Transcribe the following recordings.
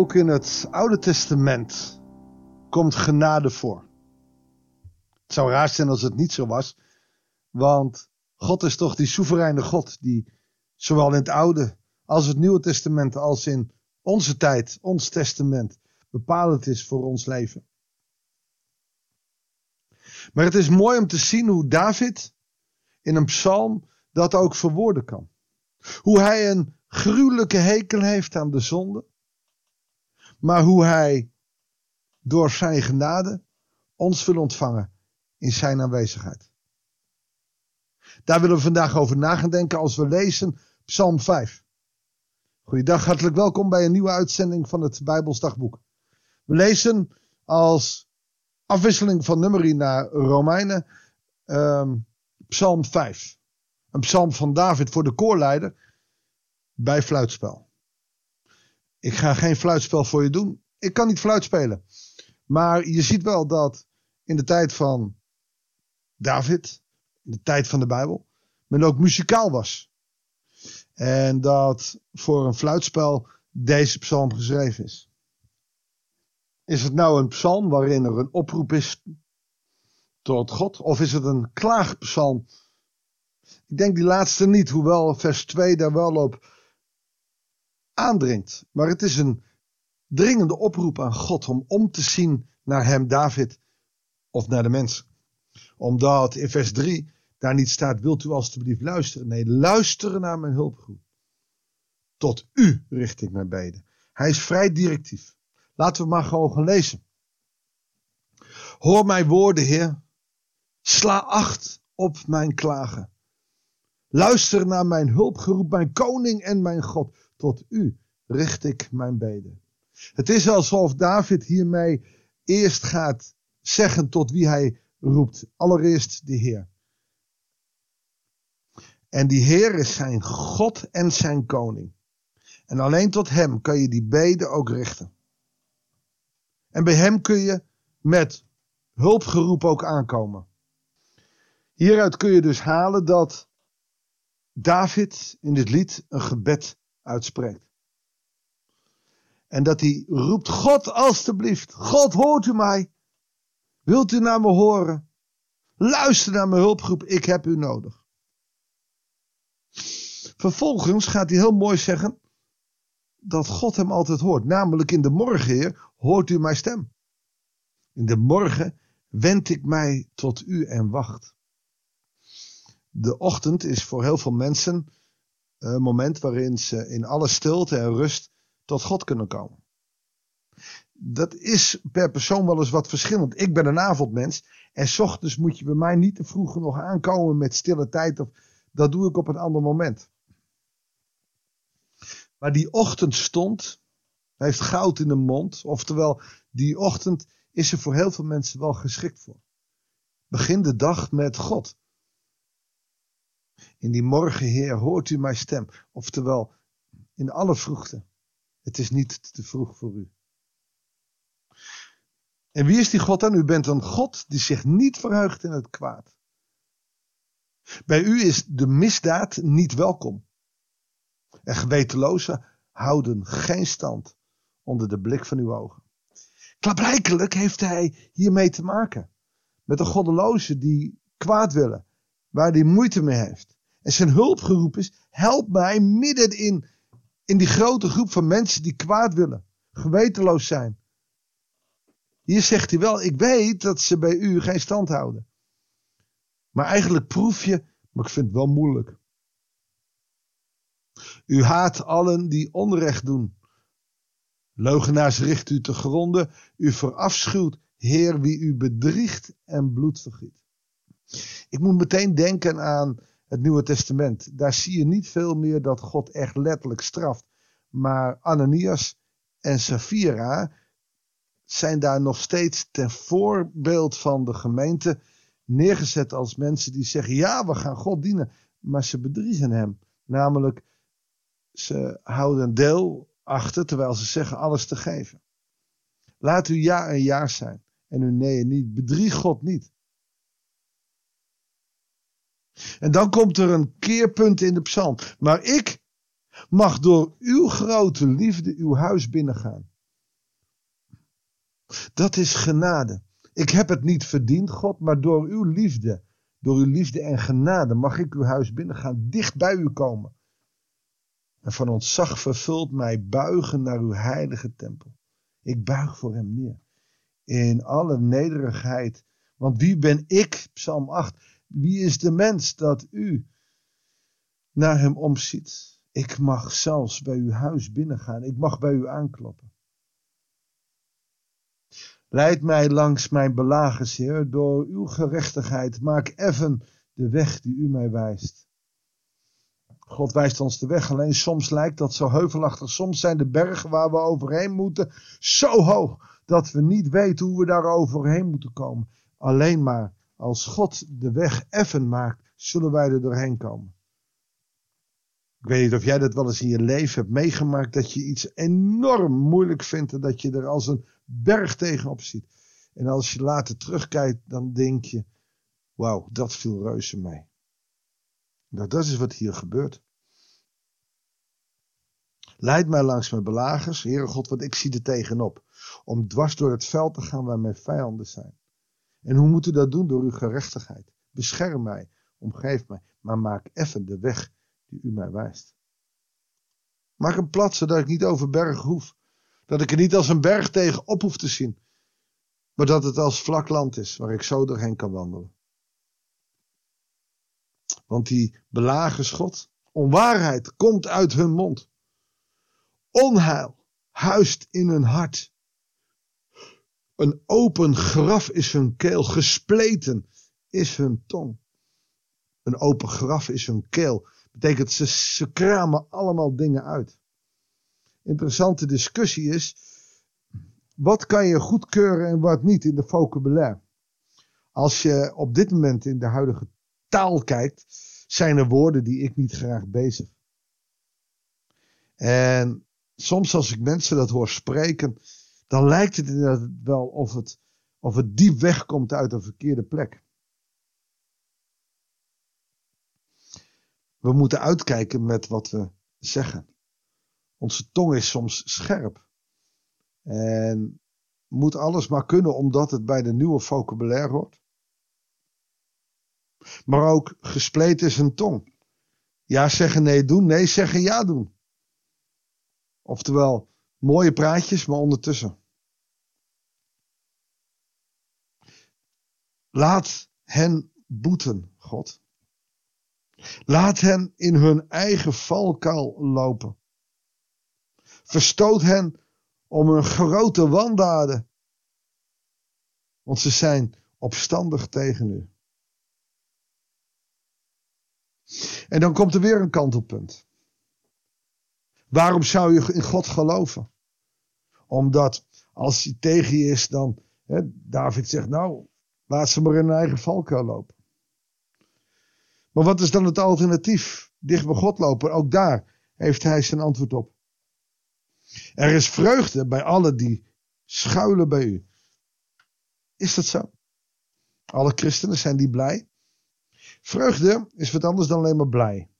Ook in het Oude Testament komt genade voor. Het zou raar zijn als het niet zo was, want God is toch die soevereine God die zowel in het Oude als het Nieuwe Testament als in onze tijd, ons testament, bepalend is voor ons leven. Maar het is mooi om te zien hoe David in een psalm dat ook verwoorden kan. Hoe hij een gruwelijke hekel heeft aan de zonde. Maar hoe hij door zijn genade ons wil ontvangen in zijn aanwezigheid. Daar willen we vandaag over na gaan denken als we lezen Psalm 5. Goeiedag, hartelijk welkom bij een nieuwe uitzending van het Bijbelsdagboek. We lezen als afwisseling van nummerie naar Romeinen um, Psalm 5. Een psalm van David voor de koorleider bij fluitspel. Ik ga geen fluitspel voor je doen. Ik kan niet fluitspelen. Maar je ziet wel dat in de tijd van David, in de tijd van de Bijbel, men ook muzikaal was. En dat voor een fluitspel deze psalm geschreven is. Is het nou een psalm waarin er een oproep is tot God? Of is het een klaagpsalm? Ik denk die laatste niet, hoewel vers 2 daar wel op Maar het is een dringende oproep aan God om om te zien naar hem, David, of naar de mensen. Omdat in vers 3 daar niet staat, wilt u alstublieft luisteren? Nee, luisteren naar mijn hulpgroep. Tot u richt ik mijn beden. Hij is vrij directief. Laten we maar gewoon gaan lezen. Hoor mijn woorden, Heer. Sla acht op mijn klagen. Luister naar mijn hulpgeroep, mijn koning en mijn God. Tot u richt ik mijn beden. Het is alsof David hiermee eerst gaat zeggen tot wie hij roept. Allereerst de Heer. En die Heer is zijn God en zijn koning. En alleen tot hem kan je die beden ook richten. En bij hem kun je met hulpgeroep ook aankomen. Hieruit kun je dus halen dat David in dit lied een gebed uitspreekt. En dat hij roept, God alstublieft, God hoort u mij. Wilt u naar me horen? Luister naar mijn hulpgroep, ik heb u nodig. Vervolgens gaat hij heel mooi zeggen dat God hem altijd hoort. Namelijk in de morgen, Heer, hoort u mijn stem. In de morgen wend ik mij tot u en wacht. De ochtend is voor heel veel mensen een moment waarin ze in alle stilte en rust tot God kunnen komen. Dat is per persoon wel eens wat verschillend. Ik ben een avondmens en s ochtends moet je bij mij niet te vroeg nog aankomen met stille tijd. Of, dat doe ik op een ander moment. Maar die ochtendstond heeft goud in de mond. Oftewel, die ochtend is er voor heel veel mensen wel geschikt voor. Begin de dag met God. In die morgen, Heer, hoort u mijn stem. Oftewel, in alle vroegte. Het is niet te vroeg voor u. En wie is die God dan? U bent een God die zich niet verheugt in het kwaad. Bij u is de misdaad niet welkom. En gewetenlozen houden geen stand onder de blik van uw ogen. Klaarblijkelijk heeft hij hiermee te maken. Met een goddeloze die kwaad willen, waar hij moeite mee heeft. En zijn hulpgeroep is: help mij midden in, in die grote groep van mensen die kwaad willen, gewetenloos zijn. Hier zegt hij wel: ik weet dat ze bij u geen stand houden. Maar eigenlijk proef je, maar ik vind het wel moeilijk. U haat allen die onrecht doen. Leugenaars richt u te gronden. U verafschuwt, Heer, wie u bedriegt en bloed vergiet. Ik moet meteen denken aan het Nieuwe Testament. Daar zie je niet veel meer dat God echt letterlijk straft. Maar Ananias en Safira zijn daar nog steeds ten voorbeeld van de gemeente neergezet als mensen die zeggen: ja, we gaan God dienen, maar ze bedriegen hem. Namelijk, ze houden een deel achter terwijl ze zeggen alles te geven. Laat uw ja een ja zijn en uw nee niet. Bedrieg God niet. En dan komt er een keerpunt in de psalm. Maar ik mag door uw grote liefde uw huis binnengaan. Dat is genade. Ik heb het niet verdiend, God, maar door uw liefde, door uw liefde en genade mag ik uw huis binnengaan, dicht bij u komen. En van ontzag vervult mij buigen naar uw heilige tempel. Ik buig voor hem neer. In alle nederigheid. Want wie ben ik, Psalm 8, wie is de mens dat u naar hem omziet? Ik mag zelfs bij uw huis binnengaan. Ik mag bij u aankloppen. Leid mij langs mijn belagers, Heer, door uw gerechtigheid. Maak effen de weg die u mij wijst. God wijst ons de weg, alleen soms lijkt dat zo heuvelachtig. Soms zijn de bergen waar we overheen moeten zo hoog dat we niet weten hoe we daar overheen moeten komen. Alleen maar als God de weg effen maakt, zullen wij er doorheen komen. Ik weet niet of jij dat wel eens in je leven hebt meegemaakt, dat je iets enorm moeilijk vindt en dat je er als een berg tegenop ziet. En als je later terugkijkt, dan denk je, wauw, dat viel reuze mee. Nou, dat is wat hier gebeurt. Leid mij langs mijn belagers, Heere God, want ik zie er tegenop. Om dwars door het veld te gaan waar mijn vijanden zijn. En hoe moet u dat doen? Door uw gerechtigheid. Bescherm mij, omgeef mij, maar maak even de weg die u mij wijst. Maak een plat, zodat ik niet over bergen hoef. Dat ik er niet als een berg tegen op hoef te zien. Maar dat het als vlak land is, waar ik zo doorheen kan wandelen. Want die belagerschot, onwaarheid komt uit hun mond. Onheil huist in hun hart. Een open graf is hun keel, gespleten is hun tong. Een open graf is hun keel. Betekent ze, ze kramen allemaal dingen uit. Interessante discussie is, wat kan je goedkeuren en wat niet in de vocabulaire? Als je op dit moment in de huidige taal kijkt, zijn er woorden die ik niet graag bezig. En soms als ik mensen dat hoor spreken, dan lijkt het inderdaad wel of het, of het diep wegkomt uit een verkeerde plek. We moeten uitkijken met wat we zeggen. Onze tong is soms scherp. En moet alles maar kunnen omdat het bij de nieuwe vocabulaire hoort. Maar ook gespleten is een tong. Ja zeggen nee doen, nee zeggen ja doen. Oftewel, mooie praatjes, maar ondertussen. Laat hen boeten, God. Laat hen in hun eigen valkuil lopen. Verstoot hen om hun grote wandaden. Want ze zijn opstandig tegen u. En dan komt er weer een kantelpunt. Waarom zou je in God geloven? Omdat als hij tegen je is, dan. Hè, David zegt: Nou, laat ze maar in hun eigen valkuil lopen. Maar wat is dan het alternatief? Dicht bij God lopen. Ook daar heeft hij zijn antwoord op. Er is vreugde bij allen die schuilen bij u. Is dat zo? Alle christenen zijn die blij? Vreugde is wat anders dan alleen maar blij.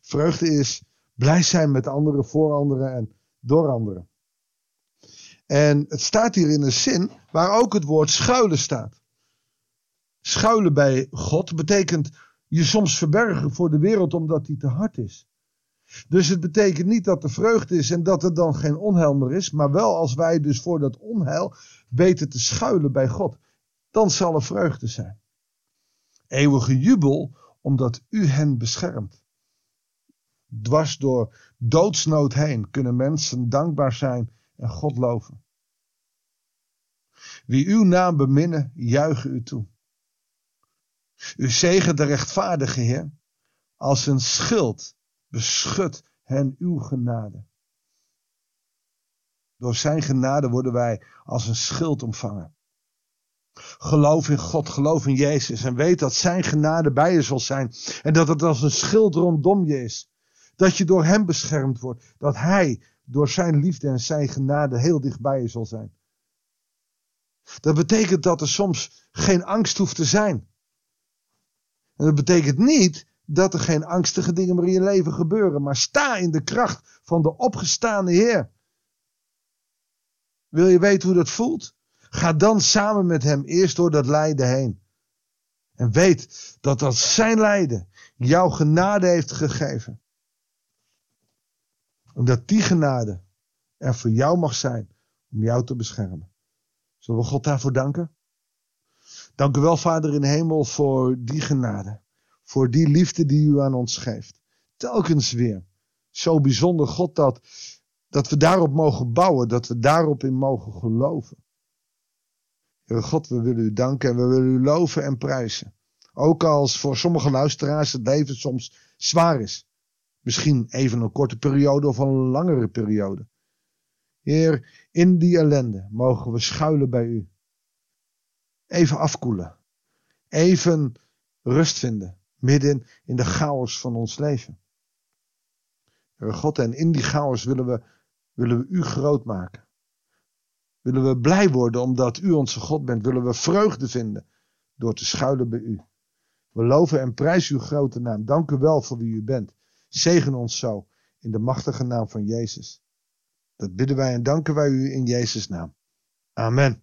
Vreugde is blij zijn met anderen, voor anderen en door anderen. En het staat hier in een zin waar ook het woord schuilen staat. Schuilen bij God betekent je soms verbergen voor de wereld omdat die te hard is. Dus het betekent niet dat er vreugde is en dat er dan geen onheil meer is, maar wel als wij dus voor dat onheil weten te schuilen bij God, dan zal er vreugde zijn. Eeuwige jubel omdat u hen beschermt. Dwars door doodsnood heen kunnen mensen dankbaar zijn en God loven. Wie uw naam beminnen, juichen u toe. U zegen de rechtvaardige Heer als een schild beschut hen uw genade. Door zijn genade worden wij als een schild ontvangen. Geloof in God, geloof in Jezus en weet dat zijn genade bij je zal zijn en dat het als een schild rondom je is. Dat je door hem beschermd wordt, dat hij door zijn liefde en zijn genade heel dicht bij je zal zijn. Dat betekent dat er soms geen angst hoeft te zijn. En dat betekent niet dat er geen angstige dingen meer in je leven gebeuren. Maar sta in de kracht van de opgestaande Heer. Wil je weten hoe dat voelt? Ga dan samen met hem eerst door dat lijden heen. En weet dat dat zijn lijden jouw genade heeft gegeven. Omdat die genade er voor jou mag zijn om jou te beschermen. Zullen we God daarvoor danken? Dank u wel, Vader in hemel, voor die genade. Voor die liefde die u aan ons geeft. Telkens weer. Zo bijzonder, God, dat, dat we daarop mogen bouwen. Dat we daarop in mogen geloven. Heer God, we willen u danken en we willen u loven en prijzen. Ook als voor sommige luisteraars het leven soms zwaar is. Misschien even een korte periode of een langere periode. Heer, in die ellende mogen we schuilen bij u. Even afkoelen. Even rust vinden. Midden in de chaos van ons leven. Heer God, en in die chaos willen we, willen we u groot maken. Willen we blij worden omdat u onze God bent. Willen we vreugde vinden door te schuilen bij u. We loven en prijzen uw grote naam. Dank u wel voor wie u bent. Zegen ons zo in de machtige naam van Jezus. Dat bidden wij en danken wij u in Jezus' naam. Amen.